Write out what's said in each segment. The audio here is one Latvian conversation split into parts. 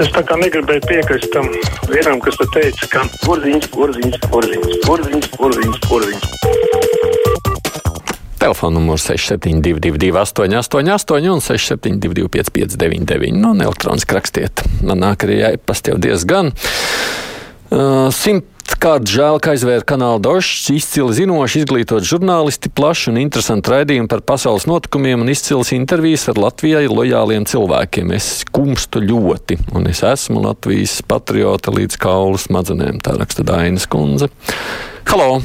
Es tā kā negribēju piekrist tam vienam, kas te teica, ka porziņš, porziņš, porziņš, porziņš, porziņš, porziņš. Telefona numurs 6722, 888, un 672, 559, nu, un elektroniski rakstiet. Man nāk arī jāiepast jau diezgan. Uh, simt Kārt žēl, ka aizvēra kanāla Došs, izcili zinoši, izglītot žurnālisti, plaši un interesanti raidījumi par pasaules notikumiem un izcils intervijas ar Latvijai lojāliem cilvēkiem. Es kumstu ļoti, un es esmu Latvijas patriota līdz kaulu smadzenēm, tā raksta Dainas kundze. Halo!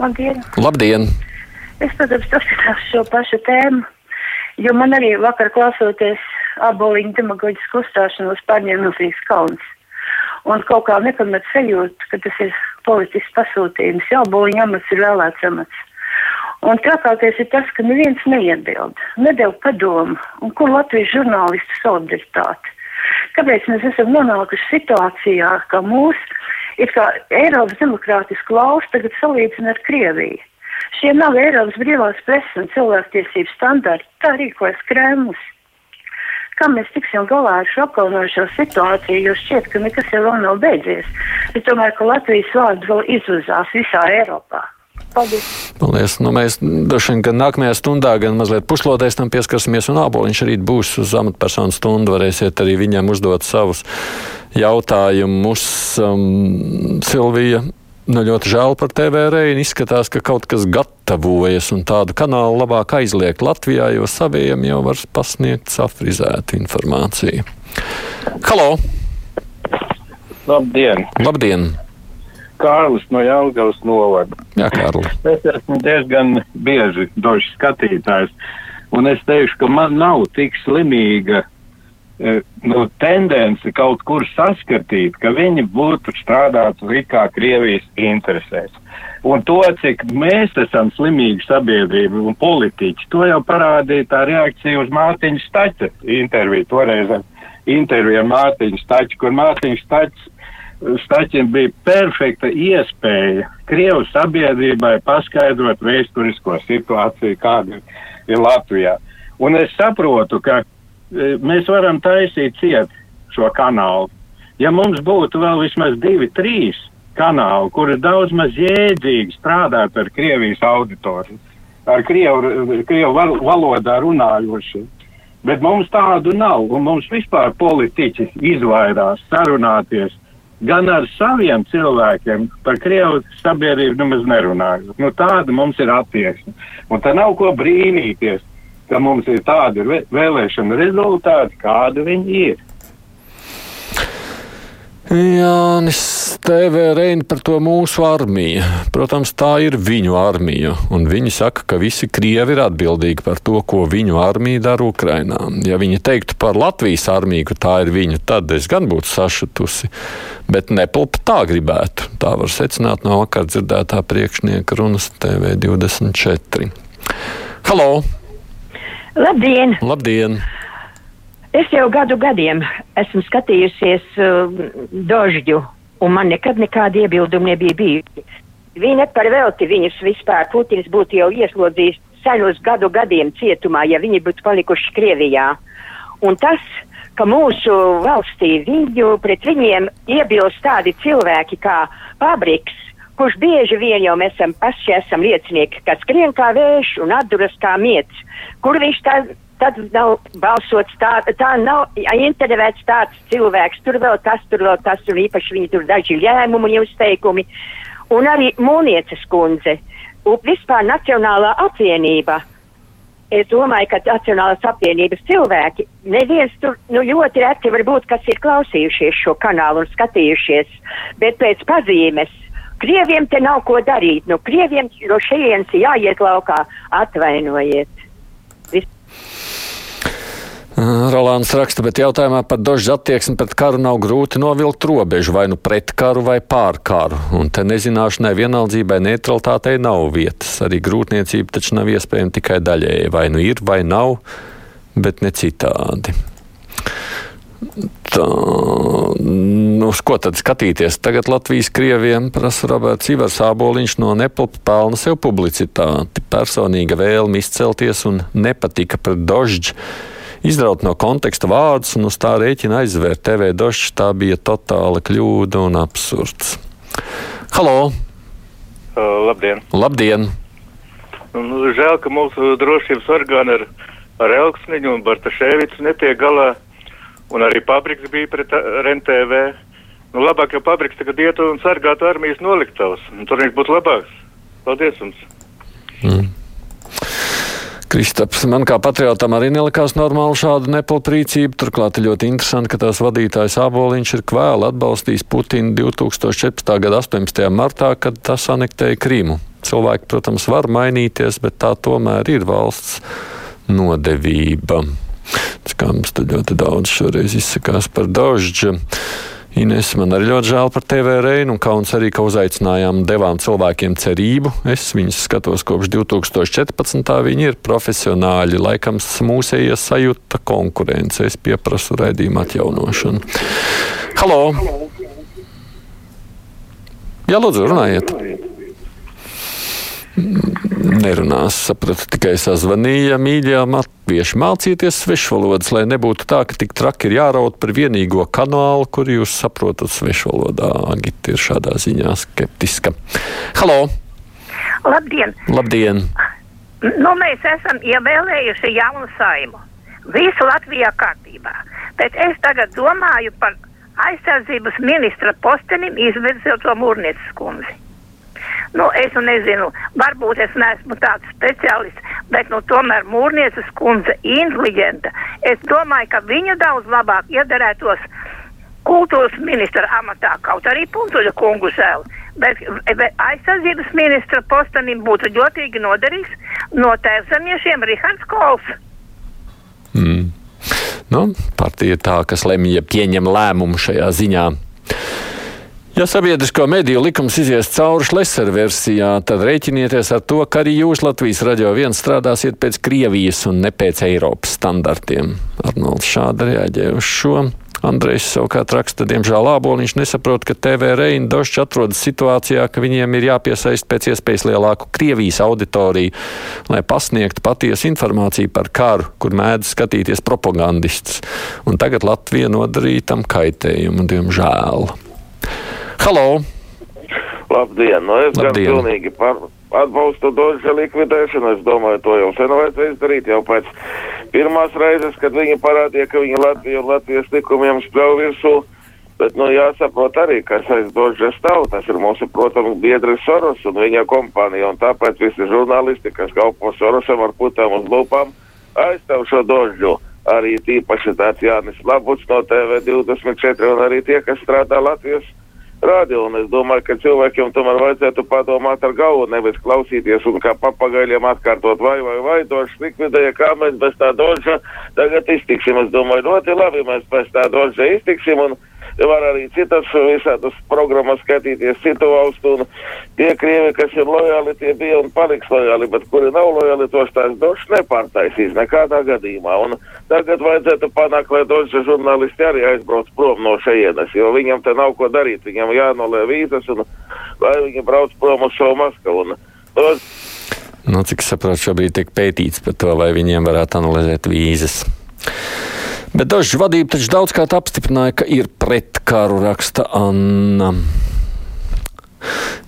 Labdien! Labdien! Es, protams, paskatās šo pašu tēmu, jo man arī vakar klausoties aboliņu demagoģisku uzstāšanos pārņēmums kauns. Un kaut kā nepamet sajūta, ka tas ir politisks pasūtījums. Jā, būliņa amats ir vēlēts amats. Un trakākais ir tas, ka neviens neiebild, nedēļ padomu, un kur Latvijas žurnālistu solidaritāte. Kāpēc mēs esam nonākuši situācijā, ka mūs ir kā Eiropas demokrātisku valsts tagad salīdzina ar Krieviju. Šie nav Eiropas brīvās presas un cilvēktiesību standarti, tā rīkojas Kremlis. Kā mēs tiksim galā ar šo apkaunojošo situāciju, jo šķiet, ka nekas jau vēl nav beidzies. Es domāju, ka Latvijas vārds vēl izuzās visā Eiropā. Paldies! Paldies. Nu, mēs droši vien gan nākamajā stundā, gan mazliet puslodēs tam pieskarsimies, un āboliņš arī būs uz amatpersonu stundu. Varēsiet arī viņam uzdot savus jautājumus. Um, Silvija Nu, ļoti žēl par TV reini. Izskatās, ka kaut kas gatavojas un tādu kanālu labāk aizliegt Latvijā, jo saviem jau var pasniegt safrizētu informāciju. Halo! Labdien! Labdien! Kārlis no Jālgavas novada. Jā, Kārlis. Es esmu diezgan bieži došs skatītājs, un es teikšu, ka man nav tik slimīga nu, tendence kaut kur saskatīt, ka viņi būtu strādātu kā Krievijas interesēs. Un to, cik mēs esam slimīgi sabiedrība un politiķi, to jau parādīja tā reakcija uz Mārtiņa Stača interviju, toreiz interviju ar Mārtiņu Staču, kur Mārtiņš Stačs Staķim bija perfekta iespēja Krievu sabiedrībai paskaidrot vēsturisko situāciju, kāda ir Latvijā. Un es saprotu, ka E, mēs varam taisīt ciet šo kanālu. Ja mums būtu vēl vismaz divi, trīs kanāli, kuri daudz maz jēdzīgi strādātu ar Krievijas auditoriju, ar Krievu, Krievu val, valodā runājošiem. Bet mums tādu nav, un mums vispār politiķi izvairās sarunāties gan ar saviem cilvēkiem, par Krievu sabiedrību nemaz nerunājot. Nu, tāda mums ir attieksme. Un tā nav ko brīnīties ka mums ir tādi vēlēšana rezultāti, kādi viņi ir. Jānis TV Reina par to mūsu armiju. Protams, tā ir viņu armija, un viņi saka, ka visi krievi ir atbildīgi par to, ko viņu armija dara Ukrainā. Ja viņi teiktu par Latvijas armiju, ka tā ir viņu, tad es gan būtu sašutusi, bet nepilpa tā gribētu. Tā var secināt no vakar dzirdētā priekšnieka runas TV 24. Halo! Labdien! Labdien! Es jau gadu gadiem esmu skatījusies uh, Dožģu, un man nekad nekāda iebilduma nebija bijusi. Viņa par velti viņus vispār Putins būtu jau ieslodzījis senos gadu gadiem cietumā, ja viņi būtu palikuši Krievijā. Un tas, ka mūsu valstī viņu pret viņiem iebilst tādi cilvēki kā Pabriks, kurš bieži vien jau mēs esam paši esam liecinieki, kas skrien kā vējš un atduras kā miets, kur viņš tā, tad nav balsots tā, tā nav intervēts tāds cilvēks, tur vēl tas, tur vēl tas, un īpaši viņi tur daži lēmumi un izteikumi, un arī Mūnieces kundze, un vispār Nacionālā apvienība. Es domāju, ka Nacionālās apvienības cilvēki, neviens tur nu, ļoti reti varbūt, kas ir klausījušies šo kanālu un skatījušies, bet pēc pazīmes Krieviem te nav ko darīt. Nu, krieviem no šejienes jāiet laukā. Atvainojiet. Vis Rolands raksta, bet jautājumā par dožas attieksmi pret karu nav grūti novilkt robežu vai nu pret karu vai pār karu. Un te nezināšanai, vienaldzībai, neutralitātei nav vietas. Arī grūtniecība taču nav iespējama tikai daļēji. Vai nu ir, vai nav, bet ne citādi. Tā, uz ko tad skatīties? Tagad Latvijas krieviem prasa Roberts Ivars Āboliņš no Nepalpa pelna sev publicitāti. Personīga vēlme izcelties un nepatika pret Dožģi izraut no konteksta vārdus un uz tā rēķina aizvērt TV došs. Tā bija totāla kļūda un absurds. Halo! Uh, labdien! Labdien! Nu, žēl, ka mūsu drošības orgāni ar, ar Elksniņu un Bartaševicu netiek galā, un arī Pabriks bija pret RNTV. Nu, labāk, ja Pabriks tagad ietu un sargātu armijas noliktavas, tur viņš būtu labāks. Paldies jums! Mm. Kristaps, man kā patriotam arī nelikās normāli šāda nepilnprīcība. Turklāt ļoti interesanti, ka tās vadītājs Āboliņš ir kvēli atbalstījis Putinu 2014. gada 18. martā, kad tas anektēja Krīmu. Cilvēki, protams, var mainīties, bet tā tomēr ir valsts nodevība. Kā mums tad ļoti daudz šoreiz izsakās par Dožģu. Ines, man arī ļoti žēl par TV reinu, un kauns arī, ka uzaicinājām, devām cilvēkiem cerību. Es viņus skatos kopš 2014. Viņi ir profesionāļi, laikam mūsējies sajūta konkurence. Es pieprasu raidījumu atjaunošanu. Halo! Jā, lūdzu, runājiet! nerunās. Sapratu, tikai sazvanīja mīļā latvieši. Mācieties svešvalodas, lai nebūtu tā, ka tik traki ir jāraut par vienīgo kanālu, kur jūs saprotat svešvalodā. Agita ir šādā ziņā skeptiska. Halo! Labdien! Labdien! Nu, mēs esam ievēlējuši jaunu saimu. Visu Latvijā kārtībā. Bet es tagad domāju par aizsardzības ministra postenim izvirzot to mūrnieces kundzi. Nu, es nu nezinu, varbūt es neesmu tāds speciālists, bet nu, tomēr mūrnieces kundze inteliģenta. Es domāju, ka viņa daudz labāk iedarētos kultūras ministra amatā, kaut arī Puntuļa kungu žēl. Bet, bet aizsardzības ministra postenim būtu ļoti noderīgs no tēvzemiešiem Rihards Kols. Mm. Nu, partija ir tā, kas lemj, pieņem lēmumu šajā ziņā. Ja sabiedrisko mediju likums izies cauri Šlesera versijā, tad rēķinieties ar to, ka arī jūs Latvijas raidījā viens strādāsiet pēc Krievijas un ne pēc Eiropas standartiem. Arnolds šādi reaģē uz šo. Andrejs savukārt raksta, diemžēl Āboliņš nesaprot, ka TV Reina Došs atrodas situācijā, ka viņiem ir jāpiesaist pēc iespējas lielāku Krievijas auditoriju, lai pasniegtu patiesu informāciju par karu, kur mēdz skatīties propagandists. Un tagad Latvija nodarīja tam kaitējumu, diemžēl. Halo! Labdien! Nu, es Labdien. gan pilnīgi par atbalstu doža likvidēšanu. Es domāju, to jau sen vajadzēja izdarīt jau pēc pirmās reizes, kad viņi parādīja, ka viņi Latviju un Latvijas likumiem spļauj virsū. Bet, nu, jāsaprot arī, kas aiz doža stāv. Tas ir mūsu, protams, biedris Soros un viņa kompānija. Un tāpēc visi žurnālisti, kas kalpo Sorosam ar putām uz lūpām, aizstāv šo dožu. Arī tīpaši tāds Jānis Labuts no TV24 un arī tie, kas strādā Latvijas radio. Un es domāju, ka cilvēkiem tomēr vajadzētu padomāt ar galvu, nevis klausīties un kā papagaļiem atkārtot, vai, vai, vai, došs likvidēja, kā mēs bez tā doža tagad iztiksim. Es domāju, ļoti labi, mēs bez tā doža iztiksim. Un, var arī citas visādas programmas skatīties, citu valstu, un tie krievi, kas ir lojāli, tie bija un paliks lojāli, bet kuri nav lojāli, tos tās došs nepārtaisīs nekādā gadījumā. Un tagad vajadzētu panākt, lai došs žurnālisti arī aizbrauc prom no šejienes, jo viņam te nav ko darīt, viņam jānolē vīzas, un lai viņi brauc prom uz šo Maskavu. Un, tos... Nu, cik saprotu, šobrīd tiek pētīts par to, vai viņiem varētu analizēt vīzas. Bet daži vadība taču daudzkārt apstiprināja, ka ir pret karu, raksta Anna.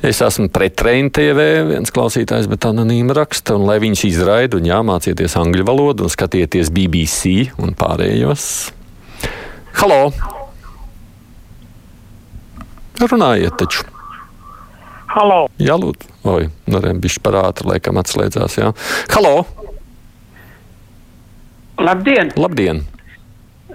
Es esmu pret Reina TV, viens klausītājs, bet anonīma raksta, un lai viņus izraida, un jāmācieties angļu valodu, un skatieties BBC un pārējos. Halo! Runājiet taču! Halo! Jā, lūdzu! Oi, nu, bišķi par ātri, laikam atslēdzās, jā. Halo! Labdien! Labdien!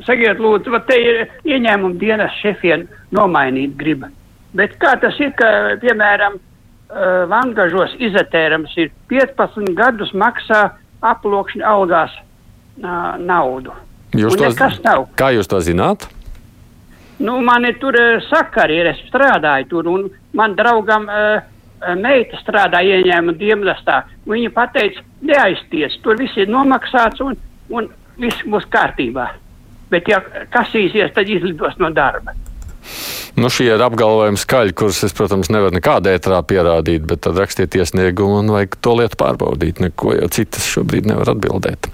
Sakiet, lūdzu, vai te ir ieņēmuma dienas šefiem nomainīt griba. Bet kā tas ir, ka, piemēram, uh, vangažos izatērams ir 15 gadus maksā aplokšņa algās uh, naudu. Jūs to zināt? Kā jūs to zināt? Nu, man ir tur uh, sakari, es strādāju tur, un man draugam uh, meita strādā ieņēmuma dienestā. Viņa pateica, neaizties, tur viss ir nomaksāts un, un viss būs kārtībā bet ja kasīsies, tad izlidos no darba. Nu, šie ir apgalvojumi skaļi, kurus es, protams, nevaru nekādā ētrā pierādīt, bet tad rakstiet iesniegumu un vajag to lietu pārbaudīt. Neko jau citas šobrīd nevar atbildēt.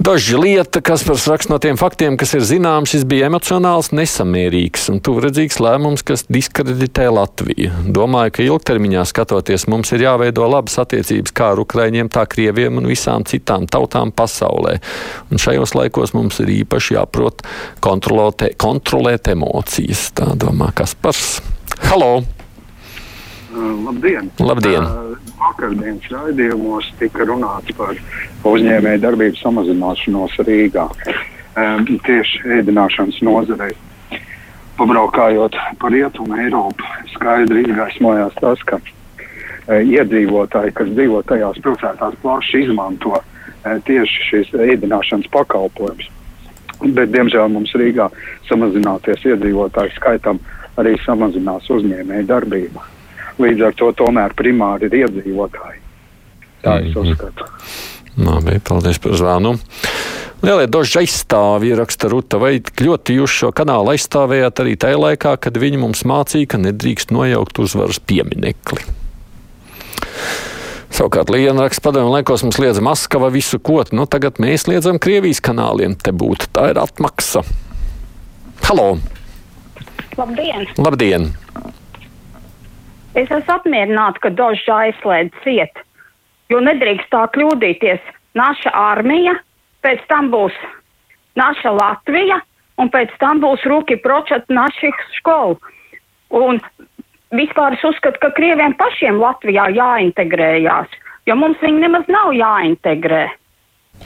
Daži lieta, kas par rakstu no tiem faktiem, kas ir zināms, šis bija emocionāls, nesamierīgs un tuvredzīgs lēmums, kas diskreditē Latviju. Domāju, ka ilgtermiņā skatoties mums ir jāveido labas attiecības kā ar Ukraiņiem, tā Krieviem un visām citām tautām pasaulē. Un šajos laikos mums ir īpaši jāprot kontrolēt, kontrolēt emocijas. Tā domā Kaspars. Halo! Labdien! Labdien. Uh, vakardienas raidījumos tika runāts par uzņēmēju darbību samazināšanos Rīgā. Um, tieši ēdināšanas nozarei. Pabraukājot pa rietumu Eiropu, skaidri izgaismojās tas, ka uh, iedzīvotāji, kas dzīvo tajās pilsētās, plaši izmanto uh, tieši šīs ēdināšanas pakalpojumus. Bet, diemžēl, mums Rīgā samazināties iedzīvotāju skaitam arī samazinās uzņēmēju darbību. Līdz ar to tomēr primāri ir iedzīvotāji. Tā es mhm. uzskatu. Labi, paldies par zvanu. Lielie dožs aizstāvji raksta Ruta, vai ļoti jūs šo kanālu aizstāvējāt arī tajā laikā, kad viņi mums mācīja, ka nedrīkst nojaukt uzvaras pieminekli. Savukārt Liena raksta padomju laikos mums liedza Maskava visu kot, nu tagad mēs liedzam Krievijas kanāliem te būt. Tā ir atmaksa. Halo! Labdien! Labdien! Es esmu apmierināta, ka Dožs aizslēdz ciet, jo nedrīkst tā kļūdīties. Naša armija, pēc tam būs naša Latvija, un pēc tam būs Rūki Pročat naša skola. Un vispār es uzskatu, ka Krieviem pašiem Latvijā jāintegrējās, jo mums viņi nemaz nav jāintegrē.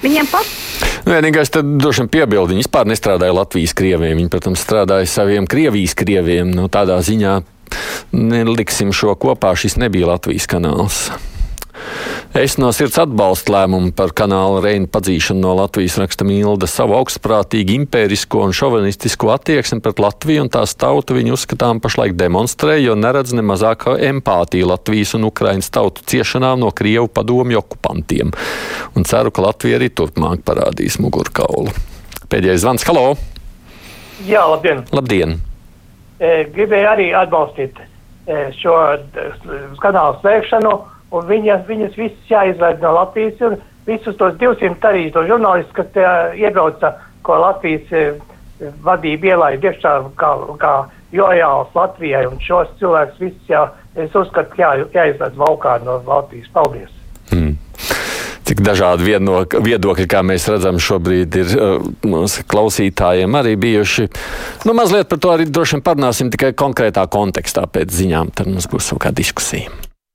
Viņiem pat. Nu, vienīgais, tad droši vien piebildi, viņi vispār nestrādāja Latvijas krieviem. Viņi, protams, strādāja saviem Krievijas krieviem. Nu, tādā ziņā neliksim šo kopā. Šis nebija Latvijas kanāls. Es no sirds atbalstu lēmumu par kanāla Reina padzīšanu no Latvijas raksta Milda. Savu augstprātīgu, impērisko un šovinistisko attieksmi pret Latviju un tās tautu viņi uzskatām pašlaik demonstrē, jo neredz ne mazāko empātiju Latvijas un Ukrainas tautu ciešanām no Krievu padomju okupantiem. Un ceru, ka Latvija arī turpmāk parādīs mugurkaulu. Pēdējais zvans. Halo! Jā, labdien! Labdien! E, gribēju arī atbalstīt e, šo kanālu slēgšanu, un viņa, viņas visas jāizved no Latvijas, un visus tos 200 arī to žurnālistus, kas te iebrauca, ko Latvijas e, vadība ielaida iekšā kā, kā lojāls Latvijai, un šos cilvēkus visus jā, es uzskatu, jā, jāizved valkā no Latvijas. Paldies! Cik dažādi viedokļi, kā mēs redzam, šobrīd ir uh, mūsu klausītājiem arī bijuši. Nu, mazliet par to arī droši vien parunāsim tikai konkrētā kontekstā pēc ziņām, tad mums būs kaut kāda diskusija.